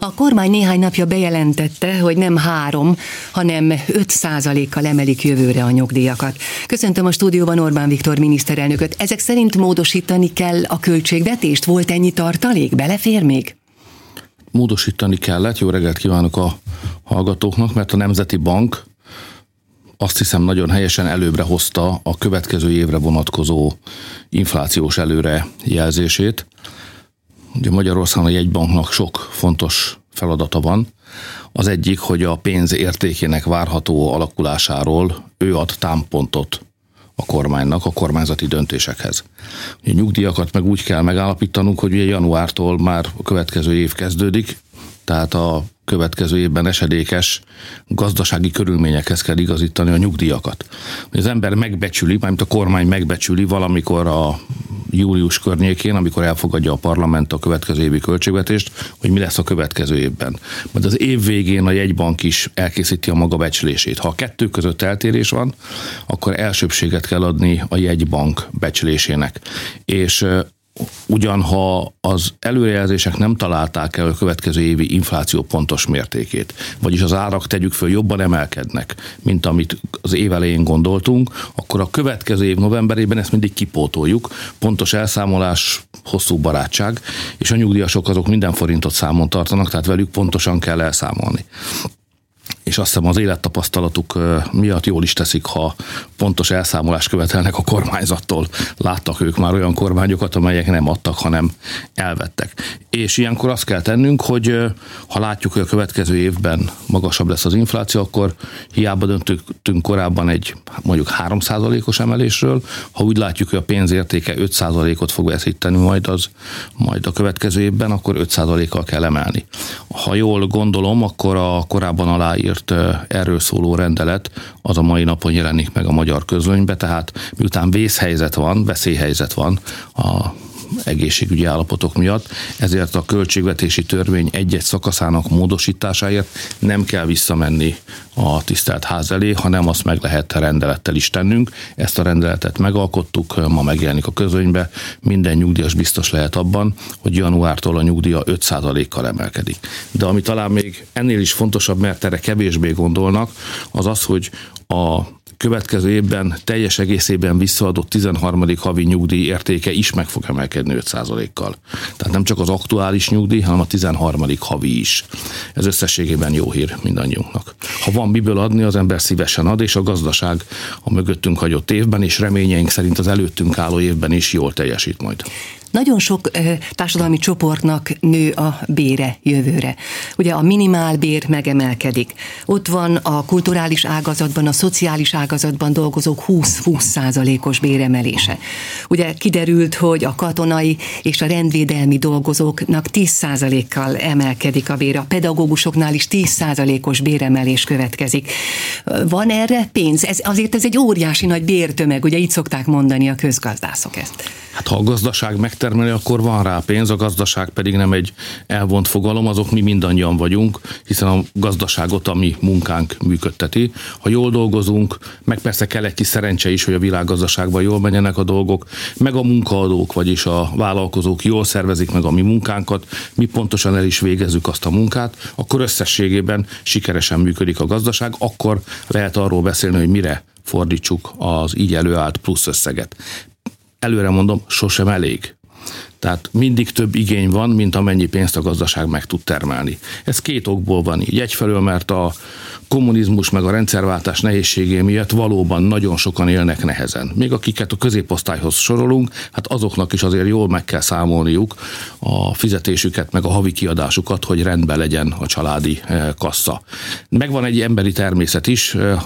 A kormány néhány napja bejelentette, hogy nem három, hanem 5 százalékkal emelik jövőre a nyugdíjakat. Köszöntöm a stúdióban Orbán Viktor miniszterelnököt. Ezek szerint módosítani kell a költségvetést? Volt ennyi tartalék? Belefér még? Módosítani kellett. Jó reggelt kívánok a hallgatóknak, mert a Nemzeti Bank azt hiszem nagyon helyesen előbbre hozta a következő évre vonatkozó inflációs előrejelzését. Ugye Magyarországon a jegybanknak sok fontos feladata van. Az egyik, hogy a pénz értékének várható alakulásáról ő ad támpontot a kormánynak, a kormányzati döntésekhez. A nyugdíjakat meg úgy kell megállapítanunk, hogy ugye januártól már a következő év kezdődik, tehát a következő évben esedékes gazdasági körülményekhez kell igazítani a nyugdíjakat. Az ember megbecsüli, mármint a kormány megbecsüli valamikor a július környékén, amikor elfogadja a parlament a következő évi költségvetést, hogy mi lesz a következő évben. Majd az év végén a jegybank is elkészíti a maga becslését. Ha a kettő között eltérés van, akkor elsőbséget kell adni a jegybank becslésének. És ugyan ha az előrejelzések nem találták el a következő évi infláció pontos mértékét, vagyis az árak tegyük föl jobban emelkednek, mint amit az év elején gondoltunk, akkor a következő év novemberében ezt mindig kipótoljuk, pontos elszámolás, hosszú barátság, és a nyugdíjasok azok minden forintot számon tartanak, tehát velük pontosan kell elszámolni és azt hiszem az élettapasztalatuk miatt jól is teszik, ha pontos elszámolást követelnek a kormányzattól. Láttak ők már olyan kormányokat, amelyek nem adtak, hanem elvettek. És ilyenkor azt kell tennünk, hogy ha látjuk, hogy a következő évben magasabb lesz az infláció, akkor hiába döntöttünk korábban egy mondjuk 3%-os emelésről, ha úgy látjuk, hogy a pénzértéke 5%-ot fog veszíteni majd az majd a következő évben, akkor 5%-kal kell emelni. Ha jól gondolom, akkor a korábban aláírt azért erről szóló rendelet az a mai napon jelenik meg a magyar közönybe, tehát miután vészhelyzet van, veszélyhelyzet van a egészségügyi állapotok miatt, ezért a költségvetési törvény egy-egy szakaszának módosításáért nem kell visszamenni a tisztelt ház elé, hanem azt meg lehet rendelettel is tennünk. Ezt a rendeletet megalkottuk, ma megjelenik a közönybe, minden nyugdíjas biztos lehet abban, hogy januártól a nyugdíja 5%-kal emelkedik. De ami talán még ennél is fontosabb, mert erre kevésbé gondolnak, az az, hogy a következő évben teljes egészében visszaadott 13. havi nyugdíj értéke is meg fog emelkedni 5%-kal. Tehát nem csak az aktuális nyugdíj, hanem a 13. havi is. Ez összességében jó hír mindannyiunknak. Ha van miből adni, az ember szívesen ad, és a gazdaság a mögöttünk hagyott évben, és reményeink szerint az előttünk álló évben is jól teljesít majd. Nagyon sok társadalmi csoportnak nő a bére jövőre. Ugye a minimálbér megemelkedik. Ott van a kulturális ágazatban, a szociális ágazatban dolgozók 20-20 százalékos béremelése. Ugye kiderült, hogy a katonai és a rendvédelmi dolgozóknak 10 százalékkal emelkedik a bér, a pedagógusoknál is 10 százalékos béremelés következik. Van erre pénz? Ez, azért ez egy óriási nagy bértömeg, ugye így szokták mondani a közgazdászok ezt. Hát ha a gazdaság megtermeli, akkor van rá pénz, a gazdaság pedig nem egy elvont fogalom, azok mi mindannyian vagyunk, hiszen a gazdaságot a mi munkánk működteti. Ha jól dolgozunk, meg persze kell egy kis szerencse is, hogy a világgazdaságban jól menjenek a dolgok, meg a munkaadók, vagyis a vállalkozók jól szervezik meg a mi munkánkat, mi pontosan el is végezzük azt a munkát, akkor összességében sikeresen működik a gazdaság, akkor lehet arról beszélni, hogy mire fordítsuk az így előállt plusz összeget előre mondom, sosem elég. Tehát mindig több igény van, mint amennyi pénzt a gazdaság meg tud termelni. Ez két okból van így. Egyfelől, mert a kommunizmus meg a rendszerváltás nehézségé miatt valóban nagyon sokan élnek nehezen. Még akiket a középosztályhoz sorolunk, hát azoknak is azért jól meg kell számolniuk a fizetésüket, meg a havi kiadásukat, hogy rendben legyen a családi eh, kassa. Megvan egy emberi természet is, eh,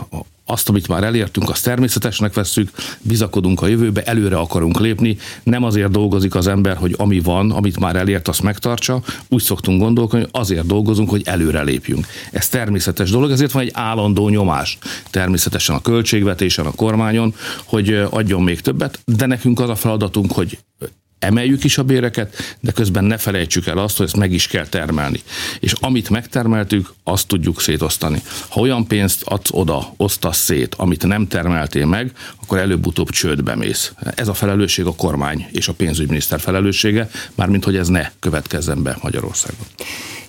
azt, amit már elértünk, azt természetesnek vesszük, bizakodunk a jövőbe, előre akarunk lépni, nem azért dolgozik az ember, hogy ami van, amit már elért, azt megtartsa, úgy szoktunk gondolkodni, hogy azért dolgozunk, hogy előre lépjünk. Ez természetes dolog, ezért van egy állandó nyomás. Természetesen a költségvetésen, a kormányon, hogy adjon még többet, de nekünk az a feladatunk, hogy emeljük is a béreket, de közben ne felejtsük el azt, hogy ezt meg is kell termelni. És amit megtermeltük, azt tudjuk szétosztani. Ha olyan pénzt adsz oda, osztasz szét, amit nem termeltél meg, akkor előbb-utóbb csődbe mész. Ez a felelősség a kormány és a pénzügyminiszter felelőssége, mármint hogy ez ne következzen be Magyarországon.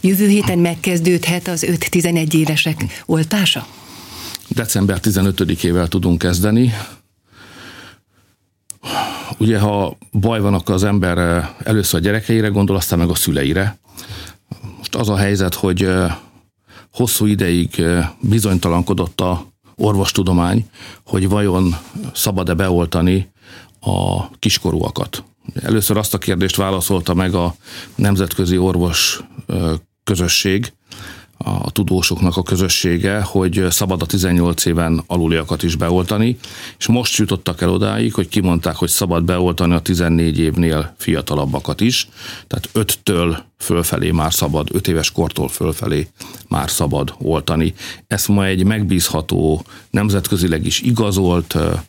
Jövő héten megkezdődhet az 5-11 évesek oltása? December 15-ével tudunk kezdeni. Ugye, ha baj van, akkor az ember először a gyerekeire gondol, aztán meg a szüleire. Most az a helyzet, hogy hosszú ideig bizonytalankodott a orvostudomány, hogy vajon szabad-e beoltani a kiskorúakat. Először azt a kérdést válaszolta meg a nemzetközi orvos közösség, a tudósoknak a közössége, hogy szabad a 18 éven aluliakat is beoltani, és most jutottak el odáig, hogy kimondták, hogy szabad beoltani a 14 évnél fiatalabbakat is, tehát 5-től fölfelé már szabad, 5 éves kortól fölfelé már szabad oltani. Ezt ma egy megbízható, nemzetközileg is igazolt, a,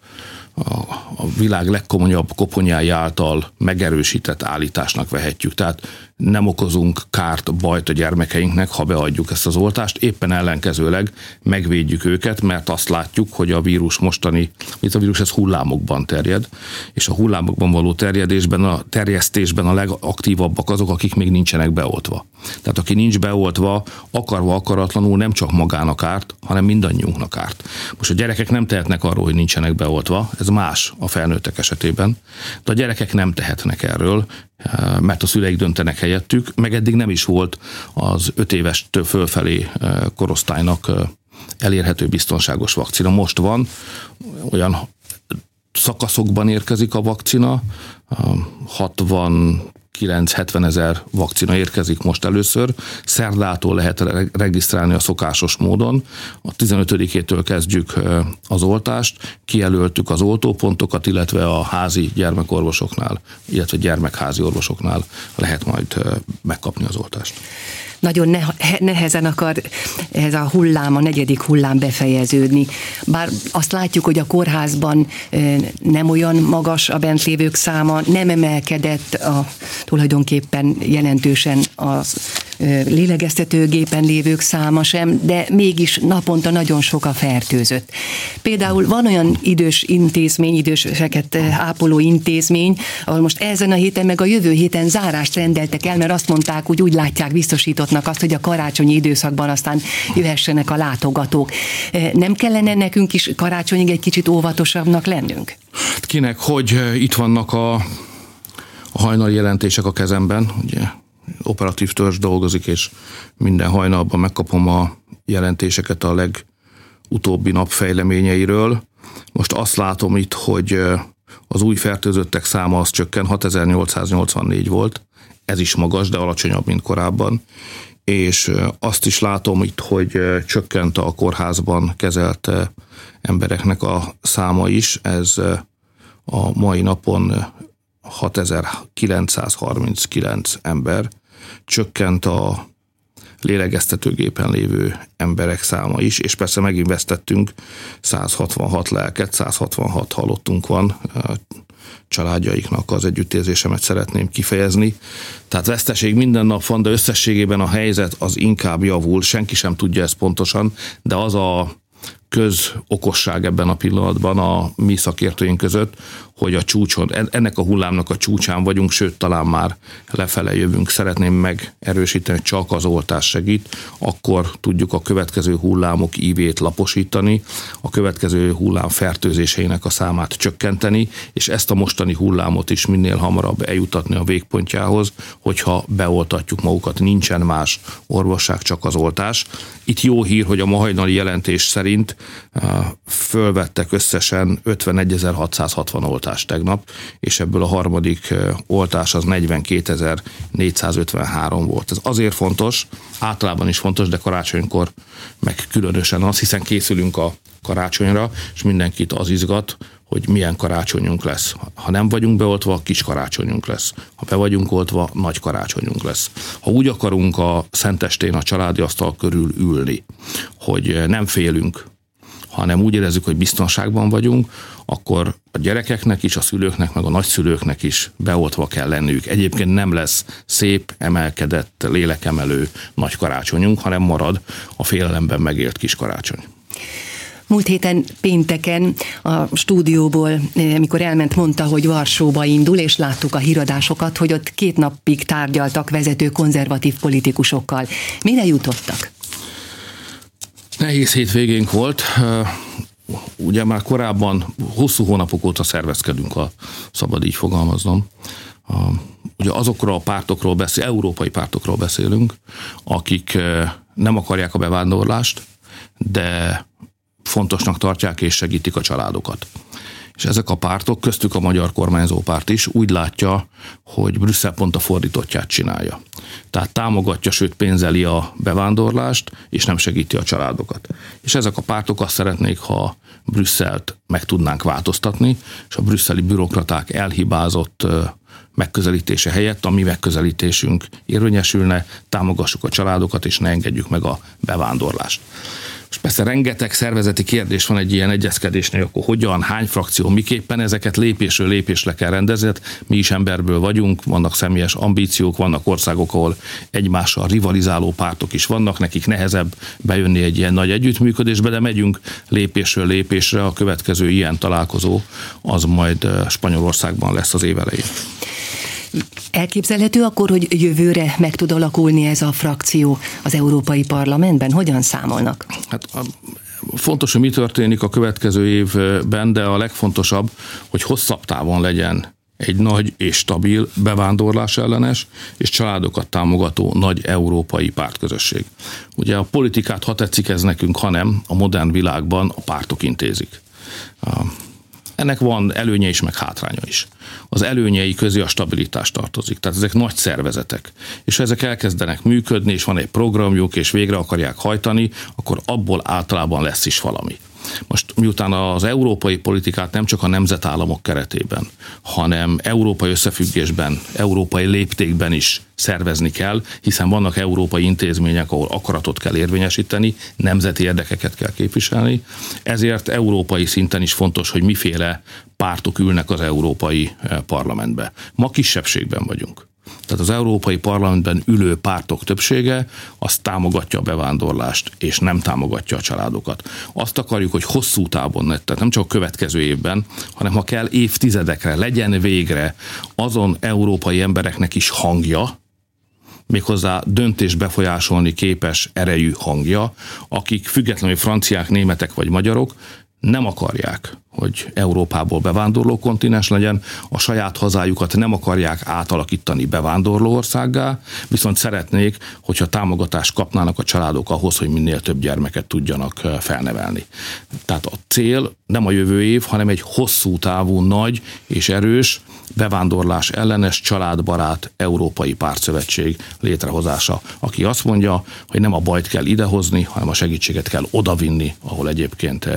világ legkomolyabb koponyái által megerősített állításnak vehetjük. Tehát nem okozunk kárt, bajt a gyermekeinknek, ha beadjuk ezt az oltást, éppen ellenkezőleg megvédjük őket, mert azt látjuk, hogy a vírus mostani, mint a vírus ez hullámokban terjed, és a hullámokban való terjedésben, a terjesztésben a legaktívabbak azok, akik még nincsenek beoltva. Tehát aki nincs beoltva, akarva akaratlanul nem csak magának árt, hanem mindannyiunknak árt. Most a gyerekek nem tehetnek arról, hogy nincsenek beoltva, ez más a felnőttek esetében, de a gyerekek nem tehetnek erről, mert a szüleik döntenek helyettük, meg eddig nem is volt az öt éves fölfelé korosztálynak elérhető biztonságos vakcina. Most van, olyan szakaszokban érkezik a vakcina, 60 9-70 ezer vakcina érkezik most először. Szerdától lehet regisztrálni a szokásos módon. A 15-től kezdjük az oltást, kijelöltük az oltópontokat, illetve a házi gyermekorvosoknál, illetve gyermekházi orvosoknál lehet majd megkapni az oltást nagyon nehezen akar ez a hullám, a negyedik hullám befejeződni. Bár azt látjuk, hogy a kórházban nem olyan magas a bent lévők száma, nem emelkedett a, tulajdonképpen jelentősen az lélegeztetőgépen lévők száma sem, de mégis naponta nagyon sok a fertőzött. Például van olyan idős intézmény, időseket ápoló intézmény, ahol most ezen a héten, meg a jövő héten zárást rendeltek el, mert azt mondták, hogy úgy látják biztosítottnak azt, hogy a karácsonyi időszakban aztán jöhessenek a látogatók. Nem kellene nekünk is karácsonyig egy kicsit óvatosabbnak lennünk? Kinek, hogy itt vannak a, a hajnali jelentések a kezemben, ugye operatív törzs dolgozik, és minden hajnalban megkapom a jelentéseket a legutóbbi nap fejleményeiről. Most azt látom itt, hogy az új fertőzöttek száma az csökken, 6884 volt, ez is magas, de alacsonyabb, mint korábban, és azt is látom itt, hogy csökkent a kórházban kezelt embereknek a száma is, ez a mai napon 6939 ember, csökkent a lélegeztetőgépen lévő emberek száma is, és persze megint vesztettünk 166 lelket, 166 halottunk van, családjaiknak az együttérzésemet szeretném kifejezni. Tehát veszteség minden nap van, de összességében a helyzet az inkább javul, senki sem tudja ezt pontosan, de az a közokosság ebben a pillanatban a mi szakértőink között, hogy a csúcson, ennek a hullámnak a csúcsán vagyunk, sőt talán már lefele jövünk. Szeretném megerősíteni, hogy csak az oltás segít, akkor tudjuk a következő hullámok ívét laposítani, a következő hullám fertőzéseinek a számát csökkenteni, és ezt a mostani hullámot is minél hamarabb eljutatni a végpontjához, hogyha beoltatjuk magukat. Nincsen más orvosság, csak az oltás. Itt jó hír, hogy a mahajnali jelentés szerint fölvettek összesen 51.660 oltást tegnap, és ebből a harmadik oltás az 42.453 volt. Ez azért fontos, általában is fontos, de karácsonykor meg különösen az, hiszen készülünk a karácsonyra, és mindenkit az izgat, hogy milyen karácsonyunk lesz. Ha nem vagyunk beoltva, kis karácsonyunk lesz. Ha be vagyunk oltva, nagy karácsonyunk lesz. Ha úgy akarunk a szentestén a családi asztal körül ülni, hogy nem félünk, hanem úgy érezzük, hogy biztonságban vagyunk, akkor a gyerekeknek is, a szülőknek, meg a nagyszülőknek is beoltva kell lenniük. Egyébként nem lesz szép, emelkedett, lélekemelő nagy karácsonyunk, hanem marad a félelemben megélt kis karácsony. Múlt héten pénteken a stúdióból, eh, amikor elment, mondta, hogy Varsóba indul, és láttuk a híradásokat, hogy ott két napig tárgyaltak vezető konzervatív politikusokkal. Mire jutottak? Nehéz hétvégénk volt. Ugye már korábban hosszú hónapok óta szervezkedünk, a szabad így fogalmaznom. Ugye azokról a pártokról beszél, európai pártokról beszélünk, akik nem akarják a bevándorlást, de fontosnak tartják és segítik a családokat. És ezek a pártok, köztük a magyar kormányzó párt is úgy látja, hogy Brüsszel pont a fordítottját csinálja. Tehát támogatja, sőt pénzeli a bevándorlást, és nem segíti a családokat. És ezek a pártok azt szeretnék, ha Brüsszelt meg tudnánk változtatni, és a brüsszeli bürokraták elhibázott megközelítése helyett a mi megközelítésünk érvényesülne, támogassuk a családokat, és ne engedjük meg a bevándorlást. És persze rengeteg szervezeti kérdés van egy ilyen egyezkedésnél, akkor hogyan, hány frakció, miképpen ezeket lépésről lépésre kell rendezni. Hát mi is emberből vagyunk, vannak személyes ambíciók, vannak országok, ahol egymással rivalizáló pártok is vannak, nekik nehezebb bejönni egy ilyen nagy együttműködésbe, de megyünk lépésről lépésre. A következő ilyen találkozó az majd eh, Spanyolországban lesz az év elején. Elképzelhető akkor, hogy jövőre meg tud alakulni ez a frakció az Európai Parlamentben? Hogyan számolnak? Hát fontos, hogy mi történik a következő évben, de a legfontosabb, hogy hosszabb távon legyen egy nagy és stabil bevándorlás ellenes és családokat támogató nagy európai pártközösség. Ugye a politikát, ha tetszik ez nekünk, hanem a modern világban a pártok intézik. Ennek van előnye is, meg hátránya is. Az előnyei közé a stabilitás tartozik. Tehát ezek nagy szervezetek. És ha ezek elkezdenek működni, és van egy programjuk, és végre akarják hajtani, akkor abból általában lesz is valami. Most miután az európai politikát nem csak a nemzetállamok keretében, hanem európai összefüggésben, európai léptékben is szervezni kell, hiszen vannak európai intézmények, ahol akaratot kell érvényesíteni, nemzeti érdekeket kell képviselni, ezért európai szinten is fontos, hogy miféle pártok ülnek az európai eh, parlamentbe. Ma kisebbségben vagyunk. Tehát az Európai Parlamentben ülő pártok többsége azt támogatja a bevándorlást, és nem támogatja a családokat. Azt akarjuk, hogy hosszú távon, tehát nem csak a következő évben, hanem ha kell évtizedekre, legyen végre azon európai embereknek is hangja, méghozzá döntés befolyásolni képes erejű hangja, akik függetlenül franciák, németek vagy magyarok nem akarják, hogy Európából bevándorló kontinens legyen, a saját hazájukat nem akarják átalakítani bevándorló országgá, viszont szeretnék, hogyha támogatást kapnának a családok ahhoz, hogy minél több gyermeket tudjanak felnevelni. Tehát a cél nem a jövő év, hanem egy hosszú távú, nagy és erős bevándorlás ellenes családbarát Európai Pártszövetség létrehozása, aki azt mondja, hogy nem a bajt kell idehozni, hanem a segítséget kell odavinni, ahol egyébként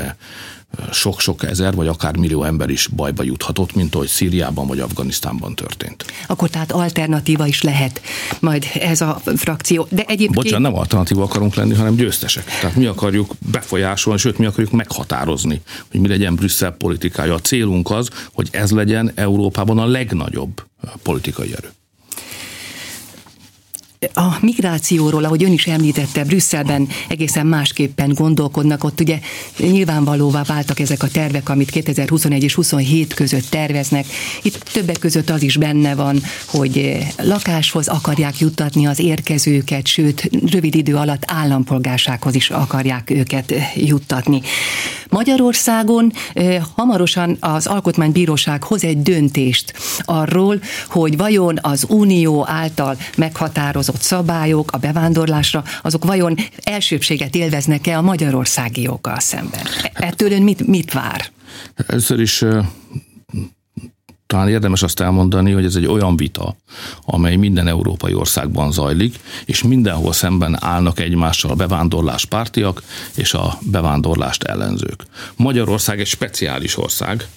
sok-sok ezer, vagy akár millió ember is bajba juthatott, mint ahogy Szíriában vagy Afganisztánban történt. Akkor tehát alternatíva is lehet majd ez a frakció. De egyébként... Bocsánat, nem alternatíva akarunk lenni, hanem győztesek. Tehát mi akarjuk befolyásolni, sőt mi akarjuk meghatározni, hogy mi legyen Brüsszel politikája. A célunk az, hogy ez legyen Európában a legnagyobb politikai erő a migrációról, ahogy ön is említette, Brüsszelben egészen másképpen gondolkodnak. Ott ugye nyilvánvalóvá váltak ezek a tervek, amit 2021 és 27 között terveznek. Itt többek között az is benne van, hogy lakáshoz akarják juttatni az érkezőket, sőt, rövid idő alatt állampolgársághoz is akarják őket juttatni. Magyarországon hamarosan az Alkotmánybíróság hoz egy döntést arról, hogy vajon az Unió által meghatározott szabályok a bevándorlásra, azok vajon elsőbséget élveznek-e a magyarországi joggal szemben? Ettől ön mit, mit vár? Először is talán érdemes azt elmondani, hogy ez egy olyan vita, amely minden európai országban zajlik, és mindenhol szemben állnak egymással a bevándorlás pártiak és a bevándorlást ellenzők. Magyarország egy speciális ország,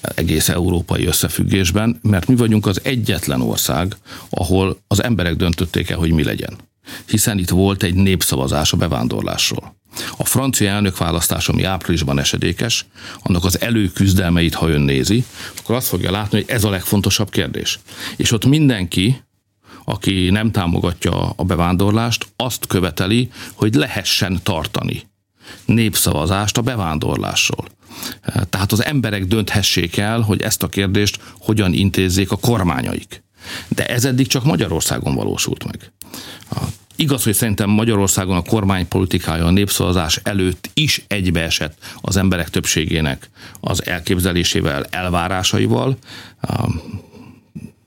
egész európai összefüggésben, mert mi vagyunk az egyetlen ország, ahol az emberek döntötték el, hogy mi legyen. Hiszen itt volt egy népszavazás a bevándorlásról. A francia elnökválasztás, ami áprilisban esedékes, annak az előküzdelmeit, ha ön nézi, akkor azt fogja látni, hogy ez a legfontosabb kérdés. És ott mindenki, aki nem támogatja a bevándorlást, azt követeli, hogy lehessen tartani népszavazást a bevándorlásról. Tehát az emberek dönthessék el, hogy ezt a kérdést hogyan intézzék a kormányaik. De ez eddig csak Magyarországon valósult meg. Igaz, hogy szerintem Magyarországon a kormánypolitikája a népszavazás előtt is egybeesett az emberek többségének az elképzelésével, elvárásaival,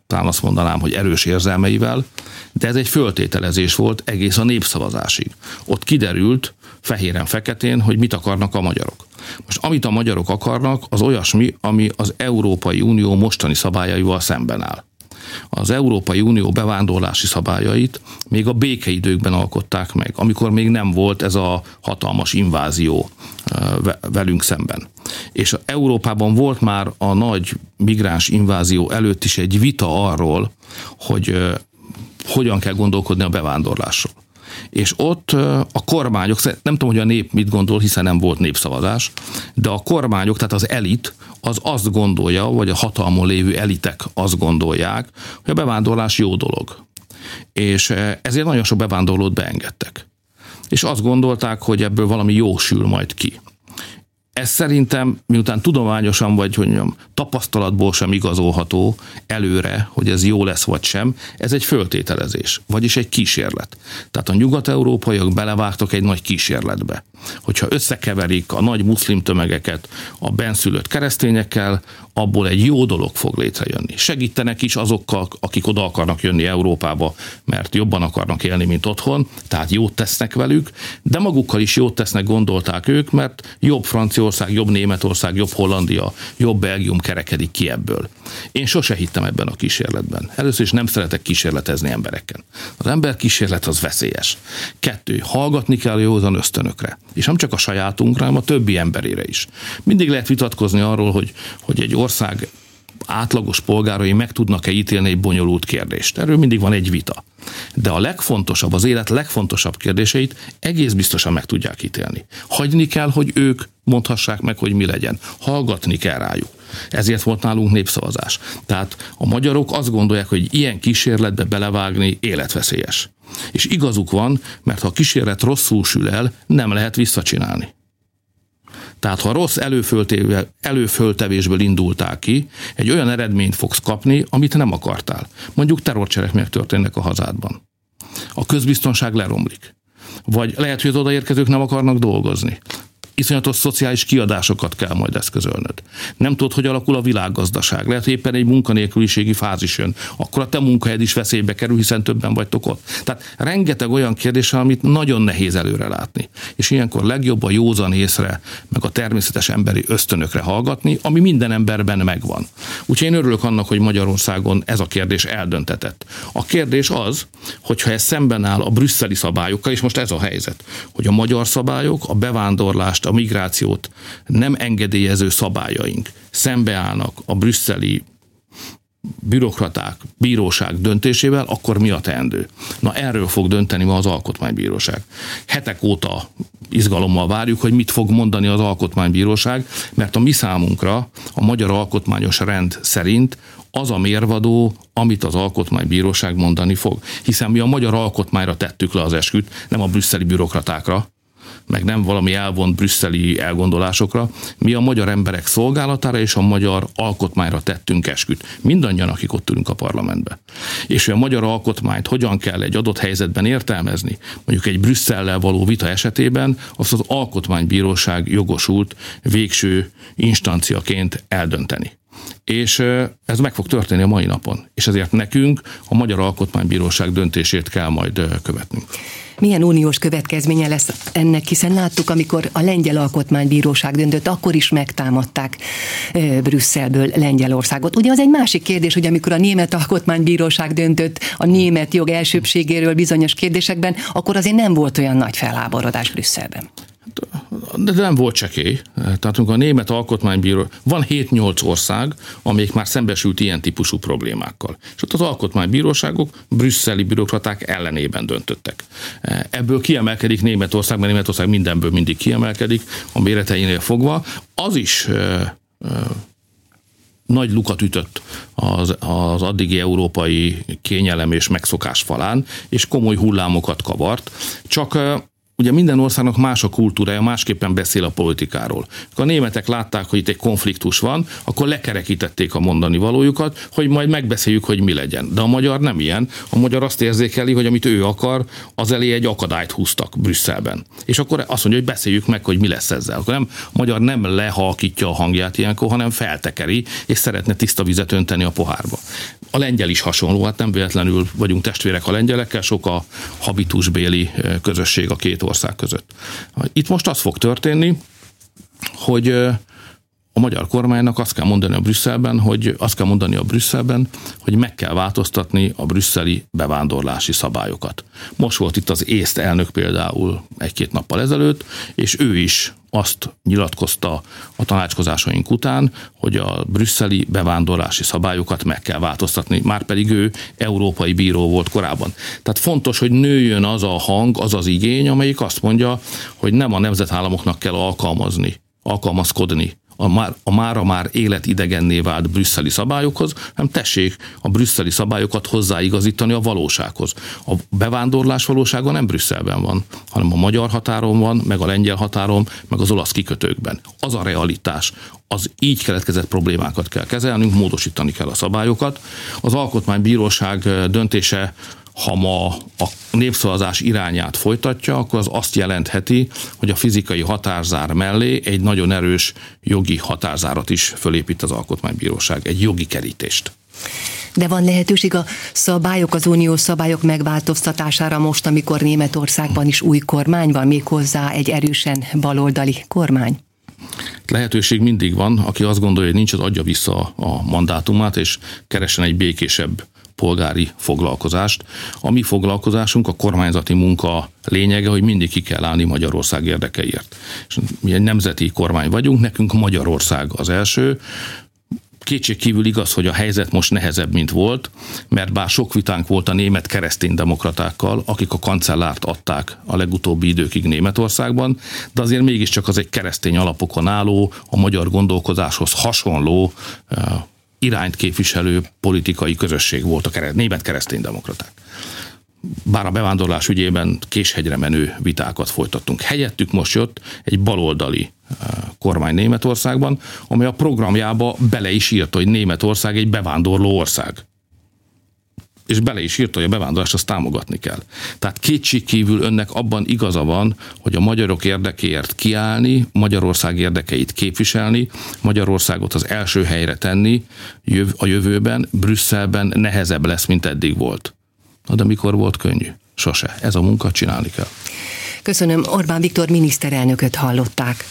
talán azt mondanám, hogy erős érzelmeivel, de ez egy föltételezés volt egész a népszavazásig. Ott kiderült fehéren-feketén, hogy mit akarnak a magyarok. Most amit a magyarok akarnak, az olyasmi, ami az Európai Unió mostani szabályaival szemben áll az Európai Unió bevándorlási szabályait még a békeidőkben alkották meg, amikor még nem volt ez a hatalmas invázió velünk szemben. És Európában volt már a nagy migráns invázió előtt is egy vita arról, hogy hogyan kell gondolkodni a bevándorlásról. És ott a kormányok, nem tudom, hogy a nép mit gondol, hiszen nem volt népszavazás, de a kormányok, tehát az elit, az azt gondolja, vagy a hatalmon lévő elitek azt gondolják, hogy a bevándorlás jó dolog. És ezért nagyon sok bevándorlót beengedtek. És azt gondolták, hogy ebből valami jó sül majd ki. Ez szerintem, miután tudományosan vagy, hogy mondjam, tapasztalatból sem igazolható előre, hogy ez jó lesz vagy sem, ez egy föltételezés, vagyis egy kísérlet. Tehát a nyugat-európaiak belevágtak egy nagy kísérletbe. Hogyha összekeverik a nagy muszlim tömegeket a benszülött keresztényekkel, abból egy jó dolog fog létrejönni. Segítenek is azokkal, akik oda akarnak jönni Európába, mert jobban akarnak élni, mint otthon, tehát jót tesznek velük, de magukkal is jót tesznek, gondolták ők, mert jobb Franciaország, jobb Németország, jobb Hollandia, jobb Belgium kerekedik ki ebből. Én sose hittem ebben a kísérletben. Először is nem szeretek kísérletezni embereken. Az ember kísérlet az veszélyes. Kettő, hallgatni kell józan ösztönökre. És nem csak a sajátunkra, hanem a többi emberére is. Mindig lehet vitatkozni arról, hogy, hogy egy ország átlagos polgárai meg tudnak-e ítélni egy bonyolult kérdést. Erről mindig van egy vita. De a legfontosabb, az élet legfontosabb kérdéseit egész biztosan meg tudják ítélni. Hagyni kell, hogy ők mondhassák meg, hogy mi legyen. Hallgatni kell rájuk. Ezért volt nálunk népszavazás. Tehát a magyarok azt gondolják, hogy ilyen kísérletbe belevágni életveszélyes. És igazuk van, mert ha a kísérlet rosszul sül el, nem lehet visszacsinálni. Tehát ha rossz előföltevésből indultál ki, egy olyan eredményt fogsz kapni, amit nem akartál. Mondjuk terrorcselekmények történnek a hazádban. A közbiztonság leromlik. Vagy lehet, hogy az odaérkezők nem akarnak dolgozni iszonyatos szociális kiadásokat kell majd eszközölnöd. Nem tudod, hogy alakul a világgazdaság. Lehet, hogy éppen egy munkanélküliségi fázis jön. Akkor a te munkahelyed is veszélybe kerül, hiszen többen vagytok ott. Tehát rengeteg olyan kérdés, amit nagyon nehéz előre látni. És ilyenkor legjobb a józan észre, meg a természetes emberi ösztönökre hallgatni, ami minden emberben megvan. Úgyhogy én örülök annak, hogy Magyarországon ez a kérdés eldöntetett. A kérdés az, hogyha ez szemben áll a brüsszeli szabályokkal, és most ez a helyzet, hogy a magyar szabályok a bevándorlást, a migrációt nem engedélyező szabályaink szembeállnak a brüsszeli bürokraták, bíróság döntésével, akkor mi a teendő? Na erről fog dönteni ma az alkotmánybíróság. Hetek óta izgalommal várjuk, hogy mit fog mondani az alkotmánybíróság, mert a mi számunkra a magyar alkotmányos rend szerint az a mérvadó, amit az alkotmánybíróság mondani fog. Hiszen mi a magyar alkotmányra tettük le az esküt, nem a brüsszeli bürokratákra, meg nem valami elvont brüsszeli elgondolásokra. Mi a magyar emberek szolgálatára és a magyar alkotmányra tettünk esküt. Mindannyian, akik ott ülünk a parlamentben. És hogy a magyar alkotmányt hogyan kell egy adott helyzetben értelmezni, mondjuk egy Brüsszellel való vita esetében, azt az alkotmánybíróság jogosult végső instanciaként eldönteni és ez meg fog történni a mai napon. És ezért nekünk a Magyar Alkotmánybíróság döntését kell majd követnünk. Milyen uniós következménye lesz ennek, hiszen láttuk, amikor a Lengyel Alkotmánybíróság döntött, akkor is megtámadták Brüsszelből Lengyelországot. Ugye az egy másik kérdés, hogy amikor a Német Alkotmánybíróság döntött a német jog elsőbségéről bizonyos kérdésekben, akkor azért nem volt olyan nagy felháborodás Brüsszelben de nem volt csekély. Tehát a német alkotmánybíró, van 7-8 ország, amelyik már szembesült ilyen típusú problémákkal. És ott az alkotmánybíróságok brüsszeli bürokraták ellenében döntöttek. Ebből kiemelkedik Németország, mert Németország mindenből mindig kiemelkedik, a méreteinél fogva. Az is nagy lukat ütött az, az addigi európai kényelem és megszokás falán, és komoly hullámokat kavart. Csak ugye minden országnak más a kultúrája, másképpen beszél a politikáról. Ha a németek látták, hogy itt egy konfliktus van, akkor lekerekítették a mondani valójukat, hogy majd megbeszéljük, hogy mi legyen. De a magyar nem ilyen. A magyar azt érzékeli, hogy amit ő akar, az elé egy akadályt húztak Brüsszelben. És akkor azt mondja, hogy beszéljük meg, hogy mi lesz ezzel. Akkor nem, a magyar nem lehalkítja a hangját ilyenkor, hanem feltekeri, és szeretne tiszta vizet önteni a pohárba. A lengyel is hasonló, hát nem véletlenül vagyunk testvérek a lengyelekkel, sok a habitusbéli közösség a két ország között. Itt most az fog történni, hogy a magyar kormánynak azt kell mondani a Brüsszelben, hogy azt kell mondani a Brüsszelben, hogy meg kell változtatni a brüsszeli bevándorlási szabályokat. Most volt itt az észt elnök például egy-két nappal ezelőtt, és ő is azt nyilatkozta a tanácskozásaink után, hogy a brüsszeli bevándorlási szabályokat meg kell változtatni, már pedig ő európai bíró volt korábban. Tehát fontos, hogy nőjön az a hang, az az igény, amelyik azt mondja, hogy nem a nemzetállamoknak kell alkalmazni, alkalmazkodni a már, a mára már életidegenné vált brüsszeli szabályokhoz, hanem tessék a brüsszeli szabályokat hozzáigazítani a valósághoz. A bevándorlás valósága nem Brüsszelben van, hanem a magyar határon van, meg a lengyel határon, meg az olasz kikötőkben. Az a realitás, az így keletkezett problémákat kell kezelnünk, módosítani kell a szabályokat. Az alkotmánybíróság döntése ha ma a népszavazás irányát folytatja, akkor az azt jelentheti, hogy a fizikai határzár mellé egy nagyon erős jogi határzárat is fölépít az Alkotmánybíróság, egy jogi kerítést. De van lehetőség a szabályok, az uniós szabályok megváltoztatására most, amikor Németországban is új kormány van, méghozzá egy erősen baloldali kormány? Lehetőség mindig van, aki azt gondolja, hogy nincs, az adja vissza a mandátumát, és keresen egy békésebb polgári foglalkozást. A mi foglalkozásunk, a kormányzati munka lényege, hogy mindig ki kell állni Magyarország érdekeiért. És mi egy nemzeti kormány vagyunk, nekünk Magyarország az első, Kétség kívül igaz, hogy a helyzet most nehezebb, mint volt, mert bár sok vitánk volt a német kereszténydemokratákkal, akik a kancellárt adták a legutóbbi időkig Németországban, de azért mégiscsak az egy keresztény alapokon álló, a magyar gondolkozáshoz hasonló eh, irányt képviselő politikai közösség volt a kereszt, német kereszténydemokraták. Bár a bevándorlás ügyében késhegyre menő vitákat folytattunk. Helyettük most jött egy baloldali eh, kormány Németországban, amely a programjába bele is írta, hogy Németország egy bevándorló ország és bele is írta, hogy a bevándorlást azt támogatni kell. Tehát kétség kívül önnek abban igaza van, hogy a magyarok érdekéért kiállni, Magyarország érdekeit képviselni, Magyarországot az első helyre tenni a jövőben, Brüsszelben nehezebb lesz, mint eddig volt. Na de mikor volt könnyű? Sose. Ez a munka csinálni kell. Köszönöm, Orbán Viktor miniszterelnököt hallották.